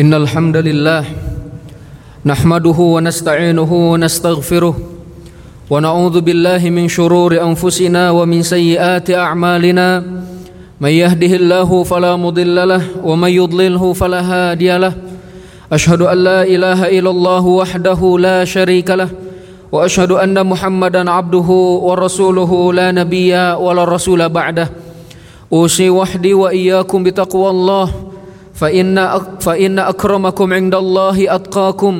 إن الحمد لله نحمده ونستعينه ونستغفره ونعوذ بالله من شرور أنفسنا ومن سيئات أعمالنا من يهده الله فلا مضل له ومن يضلله فلا هادي له أشهد أن لا إله إلا الله وحده لا شريك له وأشهد أن محمدا عبده ورسوله لا نبي ولا رسول بعده أوصي وحدي وإياكم بتقوى الله فإن فإن أكرمكم عند الله أتقاكم.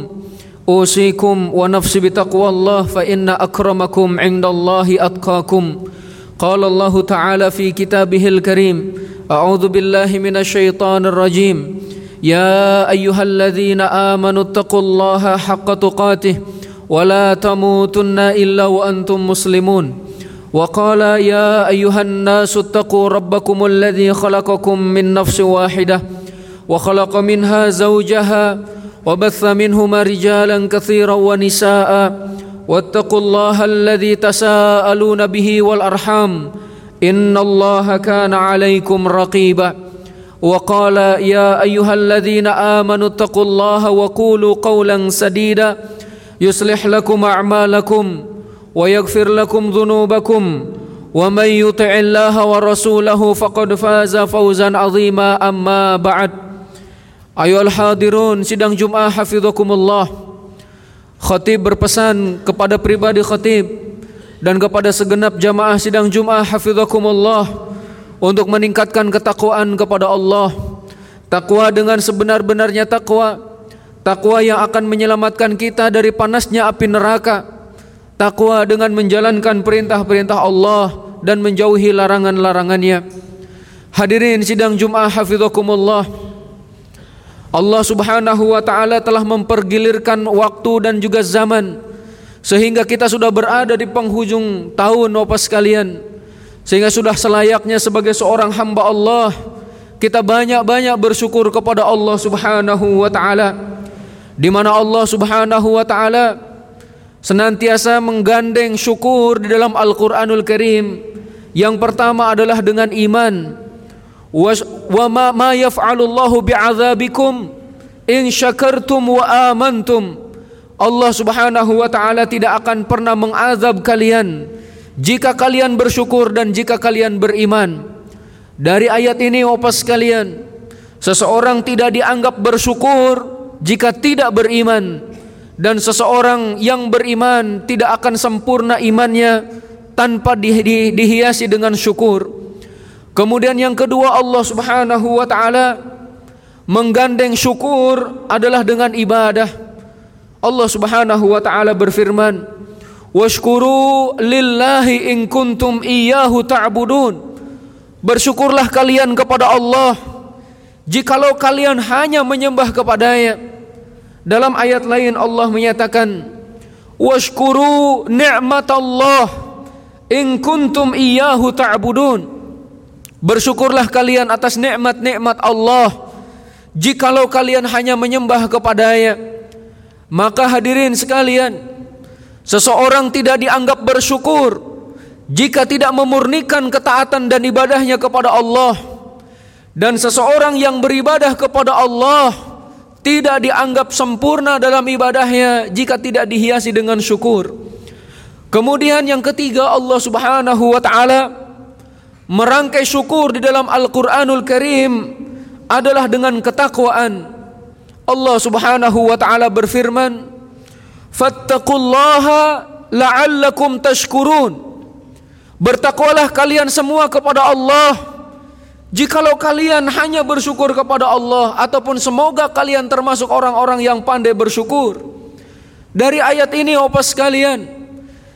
أوصيكم ونفسي بتقوى الله فإن أكرمكم عند الله أتقاكم. قال الله تعالى في كتابه الكريم أعوذ بالله من الشيطان الرجيم. يا أيها الذين آمنوا اتقوا الله حق تقاته ولا تموتن إلا وأنتم مسلمون. وقال يا أيها الناس اتقوا ربكم الذي خلقكم من نفس واحدة وخلق منها زوجها وبث منهما رجالا كثيرا ونساء واتقوا الله الذي تساءلون به والأرحام إن الله كان عليكم رقيبا وقال يا أيها الذين آمنوا اتقوا الله وقولوا قولا سديدا يصلح لكم أعمالكم ويغفر لكم ذنوبكم ومن يطع الله ورسوله فقد فاز فوزا عظيما أما بعد Ayo al-hadirun sidang Jum'ah hafizakumullah. Khatib berpesan kepada pribadi khatib dan kepada segenap jamaah sidang Jum'ah hafizakumullah untuk meningkatkan ketakwaan kepada Allah. Takwa dengan sebenar-benarnya takwa. Takwa yang akan menyelamatkan kita dari panasnya api neraka. Takwa dengan menjalankan perintah-perintah Allah dan menjauhi larangan-larangannya. Hadirin sidang Jum'ah hafizakumullah. Allah Subhanahu wa taala telah mempergilirkan waktu dan juga zaman sehingga kita sudah berada di penghujung tahun Bapak sekalian. Sehingga sudah selayaknya sebagai seorang hamba Allah kita banyak-banyak bersyukur kepada Allah Subhanahu wa taala di mana Allah Subhanahu wa taala senantiasa menggandeng syukur di dalam Al-Qur'anul Karim. Yang pertama adalah dengan iman Allah Subhanahu wa taala tidak akan pernah mengazab kalian jika kalian bersyukur dan jika kalian beriman. Dari ayat ini opas sekalian seseorang tidak dianggap bersyukur jika tidak beriman dan seseorang yang beriman tidak akan sempurna imannya tanpa di, di, dihiasi dengan syukur Kemudian yang kedua Allah Subhanahu wa taala menggandeng syukur adalah dengan ibadah. Allah Subhanahu wa taala berfirman, "Washkuru lillahi in kuntum iyyahu ta'budun." Bersyukurlah kalian kepada Allah jikalau kalian hanya menyembah kepadanya. Dalam ayat lain Allah menyatakan, "Washkuru ni'matallah in kuntum iyyahu ta'budun." Bersyukurlah kalian atas nikmat-nikmat Allah. Jikalau kalian hanya menyembah kepadanya Maka hadirin sekalian Seseorang tidak dianggap bersyukur Jika tidak memurnikan ketaatan dan ibadahnya kepada Allah. Dan seseorang yang beribadah kepada Allah Tidak dianggap sempurna dalam ibadahnya Jika tidak dihiasi dengan syukur. Kemudian yang ketiga Allah subhanahu wa ta'ala merangkai syukur di dalam Al-Qur'anul Karim adalah dengan ketakwaan. Allah Subhanahu wa taala berfirman, "Fattaqullaha la'allakum tashkurun." Bertakwalah kalian semua kepada Allah. Jikalau kalian hanya bersyukur kepada Allah ataupun semoga kalian termasuk orang-orang yang pandai bersyukur. Dari ayat ini opas sekalian,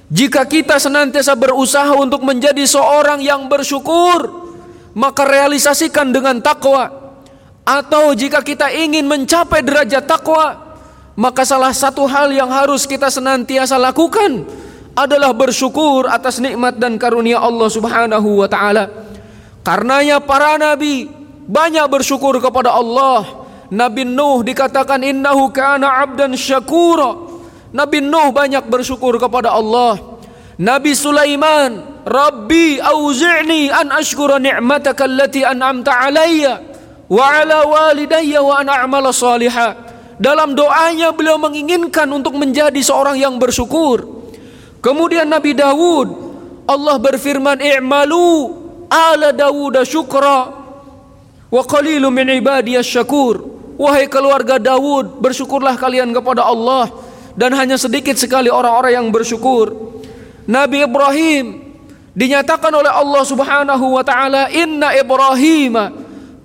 jika kita senantiasa berusaha untuk menjadi seorang yang bersyukur, maka realisasikan dengan takwa. Atau jika kita ingin mencapai derajat takwa, maka salah satu hal yang harus kita senantiasa lakukan adalah bersyukur atas nikmat dan karunia Allah Subhanahu wa taala. Karenanya para nabi banyak bersyukur kepada Allah. Nabi Nuh dikatakan innahu kana 'abdan syakura. Nabi Nuh banyak bersyukur kepada Allah. Nabi Sulaiman, Rabbi auzi'ni an ashkura ni'mataka allati an'amta alayya wa ala walidayya wa an a'mala salihah. Dalam doanya beliau menginginkan untuk menjadi seorang yang bersyukur. Kemudian Nabi Dawud Allah berfirman i'malu ala Dawud syukra wa qalilun min ibadiyas syakur. Wahai keluarga Dawud, bersyukurlah kalian kepada Allah dan hanya sedikit sekali orang-orang yang bersyukur. Nabi Ibrahim dinyatakan oleh Allah Subhanahu wa taala, "Inna Ibrahim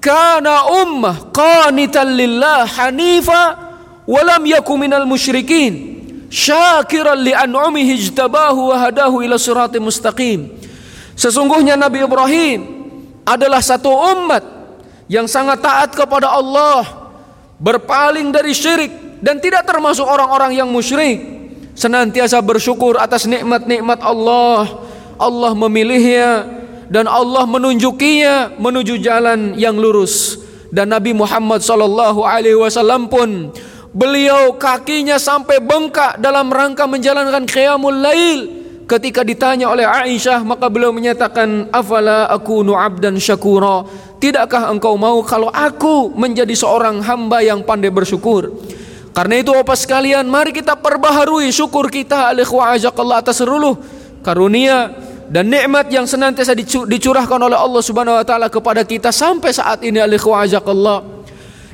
kana ummah qanitan lillah hanifa wa lam yakun minal musyrikin." Syakiran li an'umihi ijtabahu wa hadahu ila siratim mustaqim. Sesungguhnya Nabi Ibrahim adalah satu umat yang sangat taat kepada Allah berpaling dari syirik dan tidak termasuk orang-orang yang musyrik. Senantiasa bersyukur atas nikmat-nikmat Allah. Allah memilihnya dan Allah menunjukinya menuju jalan yang lurus. Dan Nabi Muhammad sallallahu alaihi wasallam pun beliau kakinya sampai bengkak dalam rangka menjalankan qiyamul lail. Ketika ditanya oleh Aisyah maka beliau menyatakan afala akunu abdan syakura? Tidakkah engkau mau kalau aku menjadi seorang hamba yang pandai bersyukur? Karena itu Bapak sekalian, mari kita perbaharui syukur kita Allah atas seluruh karunia dan nikmat yang senantiasa dicurahkan oleh Allah Subhanahu wa taala kepada kita sampai saat ini Allah.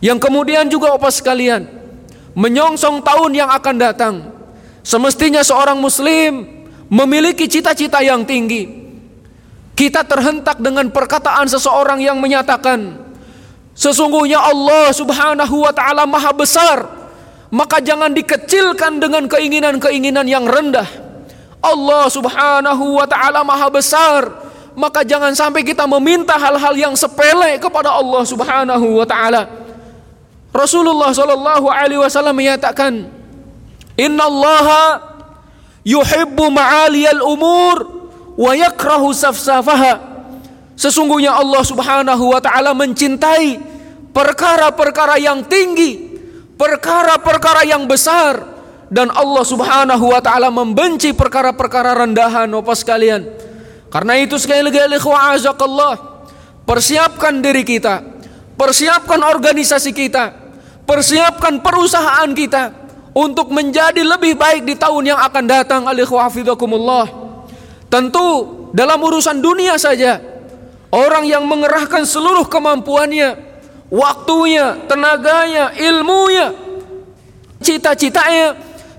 Yang kemudian juga Bapak sekalian, menyongsong tahun yang akan datang. Semestinya seorang muslim memiliki cita-cita yang tinggi, kita terhentak dengan perkataan seseorang yang menyatakan Sesungguhnya Allah subhanahu wa ta'ala maha besar Maka jangan dikecilkan dengan keinginan-keinginan yang rendah. Allah subhanahu wa ta'ala maha besar. Maka jangan sampai kita meminta hal-hal yang sepele kepada Allah subhanahu wa ta'ala. Rasulullah sallallahu alaihi wasallam menyatakan Inna allaha yuhibbu ma'aliyal umur wa yakrahu safsafaha. Sesungguhnya Allah Subhanahu wa taala mencintai perkara-perkara yang tinggi perkara-perkara yang besar. Dan Allah Subhanahu wa taala membenci perkara-perkara rendahan Bapak sekalian karena itu sekali lagi Allah persiapkan diri kita. Persiapkan organisasi kita. Persiapkan perusahaan kita untuk menjadi lebih baik di tahun yang akan datang. Alikhwafidakumullah Tentu dalam urusan dunia saja orang yang mengerahkan seluruh kemampuannya, waktunya, tenaganya, ilmunya, cita-citanya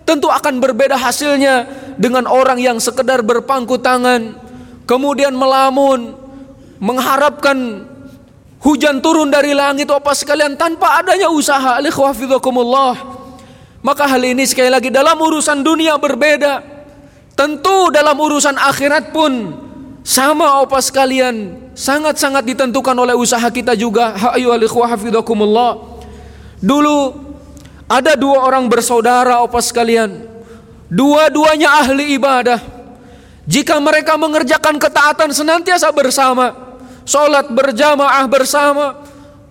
tentu akan berbeda hasilnya dengan orang yang sekedar berpangku tangan kemudian melamun mengharapkan hujan turun dari langit apa sekalian tanpa adanya usaha maka hal ini sekali lagi dalam urusan dunia berbeda. Tentu dalam urusan akhirat pun sama apa sekalian sangat-sangat ditentukan oleh usaha kita juga. Dulu ada dua orang bersaudara apa sekalian. Dua-duanya ahli ibadah. Jika mereka mengerjakan ketaatan senantiasa bersama, sholat berjamaah bersama,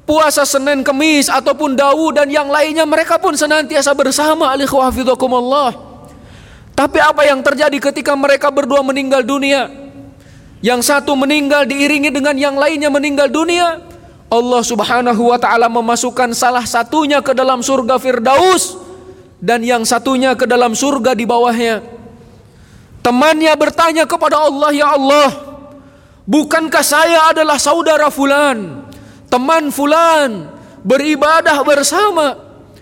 puasa Senin Kemis ataupun Dawu dan yang lainnya mereka pun senantiasa bersama alikhwafidakumullah. Tapi apa yang terjadi ketika mereka berdua meninggal dunia? Yang satu meninggal diiringi dengan yang lainnya meninggal dunia. Allah Subhanahu wa taala memasukkan salah satunya ke dalam surga Firdaus dan yang satunya ke dalam surga di bawahnya. Temannya bertanya kepada Allah, "Ya Allah, bukankah saya adalah saudara fulan, teman fulan, beribadah bersama,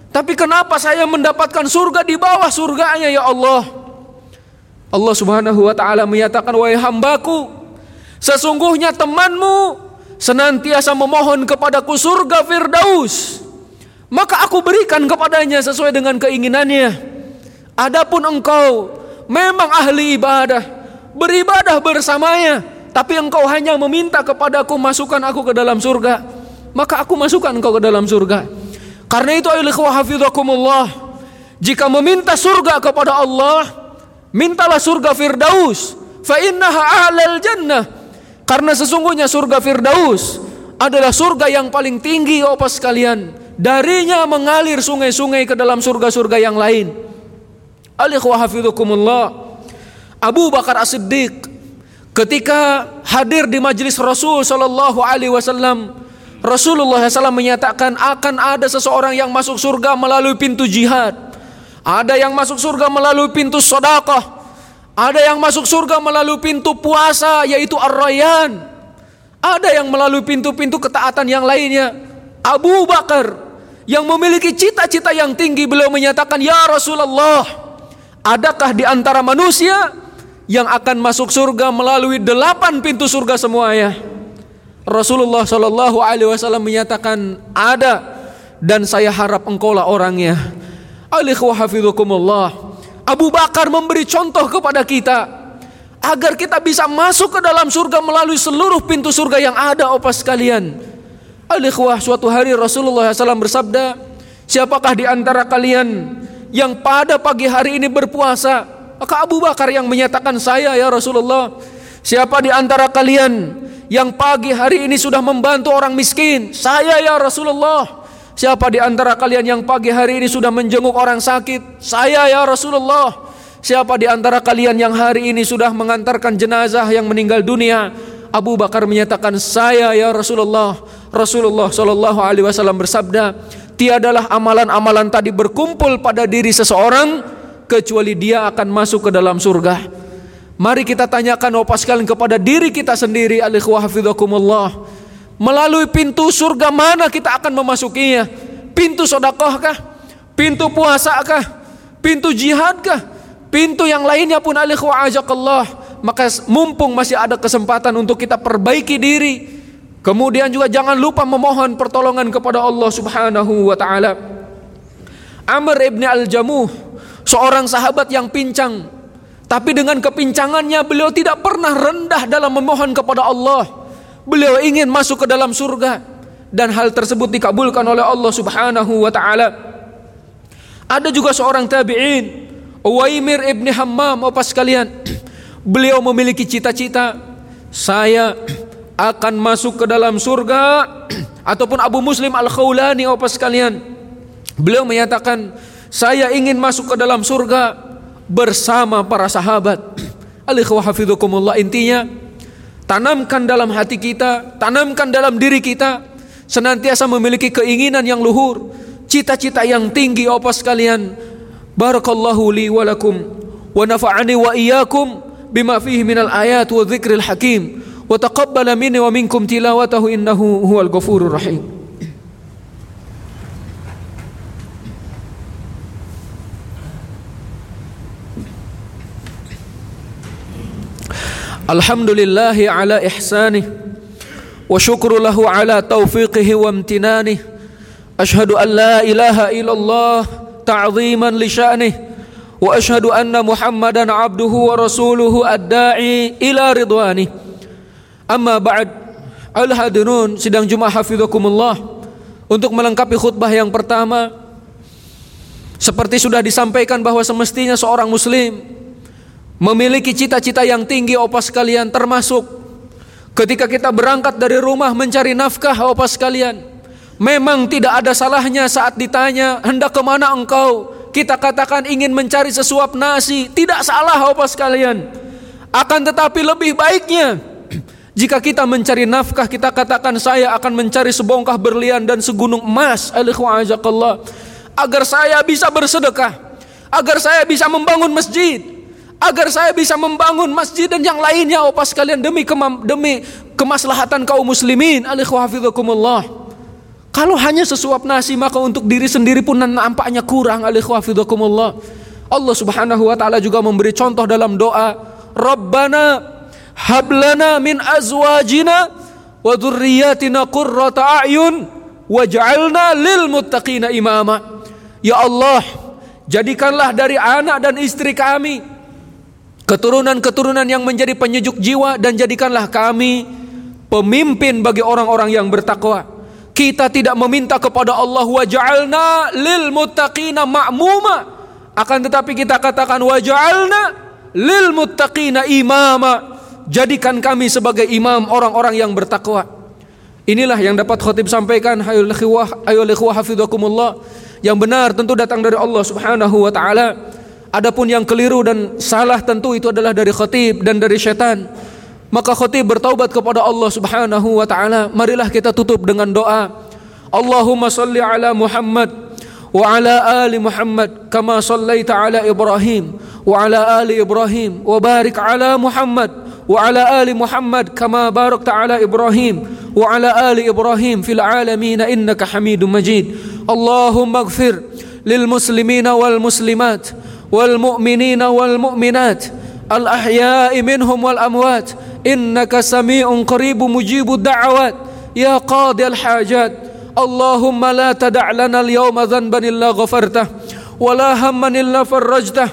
tapi kenapa saya mendapatkan surga di bawah surganya ya Allah?" Allah Subhanahu wa taala menyatakan wahai hambaku sesungguhnya temanmu senantiasa memohon kepadaku surga firdaus. Maka aku berikan kepadanya sesuai dengan keinginannya. Adapun engkau memang ahli ibadah beribadah bersamanya tapi engkau hanya meminta kepadaku masukkan aku ke dalam surga maka aku masukkan engkau ke dalam surga. Karena itu ayolah jika meminta surga kepada Allah mintalah surga Firdaus. Fa innaha a'lal jannah karena sesungguhnya surga Firdaus adalah surga yang paling tinggi apa sekalian darinya mengalir sungai-sungai ke dalam surga-surga yang lain alikhwa hafidhukumullah Abu Bakar As-Siddiq ketika hadir di majlis Rasul sallallahu alaihi wasallam Rasulullah SAW menyatakan akan ada seseorang yang masuk surga melalui pintu jihad. Ada yang masuk surga melalui pintu sodakoh. Ada yang masuk surga melalui pintu puasa yaitu ar-rayyan. Ada yang melalui pintu-pintu ketaatan yang lainnya. Abu Bakar yang memiliki cita-cita yang tinggi beliau menyatakan ya Rasulullah adakah di antara manusia yang akan masuk surga melalui delapan pintu surga semuanya Rasulullah Shallallahu Alaihi Wasallam menyatakan ada dan saya harap engkaulah orangnya. Alikhwahafidhukumullah. Abu Bakar memberi contoh kepada kita agar kita bisa masuk ke dalam surga melalui seluruh pintu surga yang ada opas sekalian. Alikhwah suatu hari Rasulullah SAW bersabda, siapakah di antara kalian yang pada pagi hari ini berpuasa? Maka Abu Bakar yang menyatakan saya ya Rasulullah. Siapa di antara kalian yang pagi hari ini sudah membantu orang miskin? Saya ya Rasulullah. Siapa di antara kalian yang pagi hari ini sudah menjenguk orang sakit? Saya ya Rasulullah. Siapa di antara kalian yang hari ini sudah mengantarkan jenazah yang meninggal dunia? Abu Bakar menyatakan saya ya Rasulullah. Rasulullah Shallallahu Alaihi Wasallam bersabda, tiadalah amalan-amalan tadi berkumpul pada diri seseorang kecuali dia akan masuk ke dalam surga. Mari kita tanyakan opas sekalian kepada diri kita sendiri alikhwahfidhakumullah. Melalui pintu surga mana kita akan memasukinya? Pintu sodakohkah? Pintu puasakah? Pintu jihadkah? Pintu yang lainnya pun alikhwahajakallah. Maka mumpung masih ada kesempatan untuk kita perbaiki diri. Kemudian juga jangan lupa memohon pertolongan kepada Allah subhanahu wa ta'ala. Amr ibn al-Jamuh. Seorang sahabat yang pincang tapi dengan kepincangannya beliau tidak pernah rendah dalam memohon kepada Allah. Beliau ingin masuk ke dalam surga dan hal tersebut dikabulkan oleh Allah Subhanahu wa taala. Ada juga seorang tabi'in, Uwaimir ibni Hammam, apa sekalian. Beliau memiliki cita-cita, saya akan masuk ke dalam surga ataupun Abu Muslim Al-Khawlani apa sekalian. Beliau menyatakan, saya ingin masuk ke dalam surga bersama para sahabat. Alikhwahafidhukumullah intinya tanamkan dalam hati kita, tanamkan dalam diri kita senantiasa memiliki keinginan yang luhur, cita-cita yang tinggi apa sekalian. Barakallahu li wa lakum wa nafa'ani wa iyyakum bima fihi minal ayat wa dzikril hakim wa taqabbala minni wa minkum tilawatahu innahu huwal ghafurur rahim. Alhamdulillahi ala ihsanih wa syukru lahu ala taufiqihi wa amtinanih Ashadu an la ilaha ilallah ta'ziman li sya'nih wa ashadu anna muhammadan abduhu wa rasuluhu adda'i ila ridwani. Amma ba'd al hadirun sidang Jumat hafizakumullah. Untuk melengkapi khutbah yang pertama seperti sudah disampaikan bahwa semestinya seorang muslim memiliki cita-cita yang tinggi opas sekalian termasuk ketika kita berangkat dari rumah mencari nafkah opas sekalian memang tidak ada salahnya saat ditanya hendak ke mana engkau? Kita katakan ingin mencari sesuap nasi. Tidak salah opas sekalian. Akan tetapi lebih baiknya jika kita mencari nafkah kita katakan saya akan mencari sebongkah berlian dan segunung emas. Agar saya bisa bersedekah agar saya bisa membangun masjid agar saya bisa membangun masjid dan yang lainnya. Opa sekalian demi kema demi kemaslahatan kaum muslimin. Alikhwafidakumullah kalau hanya sesuap nasi maka untuk diri sendiri pun nampaknya kurang alikhwafidakumullah Allah subhanahu wa ta'ala juga memberi contoh dalam doa Rabbana hablana min azwajina wa dhurriyyatina qurrata a'yun waj'alna lil muttaqina imama. Ya Allah jadikanlah dari anak dan istri kami keturunan-keturunan yang menjadi penyejuk jiwa dan jadikanlah kami pemimpin bagi orang-orang yang bertakwa. Kita tidak meminta kepada Allah waj'alna lil muttaqina ma'muma. Akan tetapi kita katakan waj'alna lil muttaqina imama. Jadikan kami sebagai imam orang-orang yang bertakwa. Inilah yang dapat khotib sampaikan hayul ikhwah hafidhakumullah. Yang benar tentu datang dari Allah Subhanahu wa taala. Adapun yang keliru dan salah tentu itu adalah dari khatib dan dari syaitan. Maka khatib bertaubat kepada Allah Subhanahu wa taala. Marilah kita tutup dengan doa. Allahumma salli ala Muhammad wa ala ali Muhammad kama sallaita ala Ibrahim wa ala ali Ibrahim wa barik ala Muhammad wa ala ali Muhammad kama barakta ala Ibrahim wa ala ali Ibrahim fil alamin innaka Hamidum Majid. Allahumma ighfir lil muslimina wal muslimat wal mu'minat الأحياء منهم والأموات. إنك سميع قريب مجيب الدعوات. يا قاضي الحاجات اللهم لا تدع لنا اليوم ذنبا إلا غفرته ولا هما إلا فرجته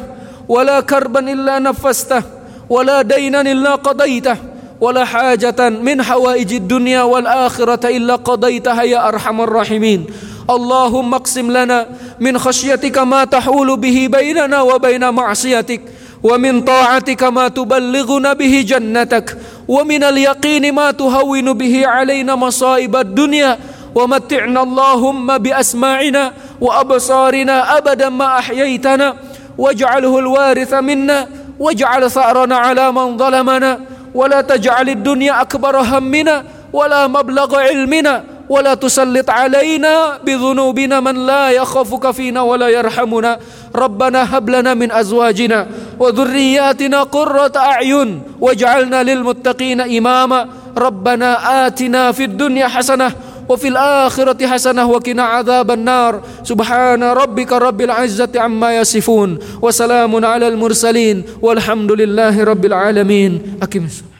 ولا كربا إلا نفسته ولا دينا إلا قضيته ولا حاجة من حوائج الدنيا والآخرة إلا قضيتها يا أرحم الراحمين. اللهم اقسم لنا من خشيتك ما تحول به بيننا وبين معصيتك ومن طاعتك ما تبلغنا به جنتك ومن اليقين ما تهون به علينا مصائب الدنيا. ومتعنا اللهم بأسماعنا وأبصارنا أبدا ما أحييتنا. واجعله الوارث منا واجعل ثأرنا على من ظلمنا. ولا تجعل الدنيا أكبر همنا ولا مبلغ علمنا. ولا تسلط علينا بذنوبنا من لا يخافك فينا ولا يرحمنا. ربنا هب لنا من أزواجنا وذرياتنا قرة أعين واجعلنا للمتقين إماما. ربنا آتنا في الدنيا حسنة وفي الآخرة حسنة وقنا عذاب النار. سبحان ربك رب العزة عما يصفون وسلام على المرسلين والحمد لله رب العالمين. أكمل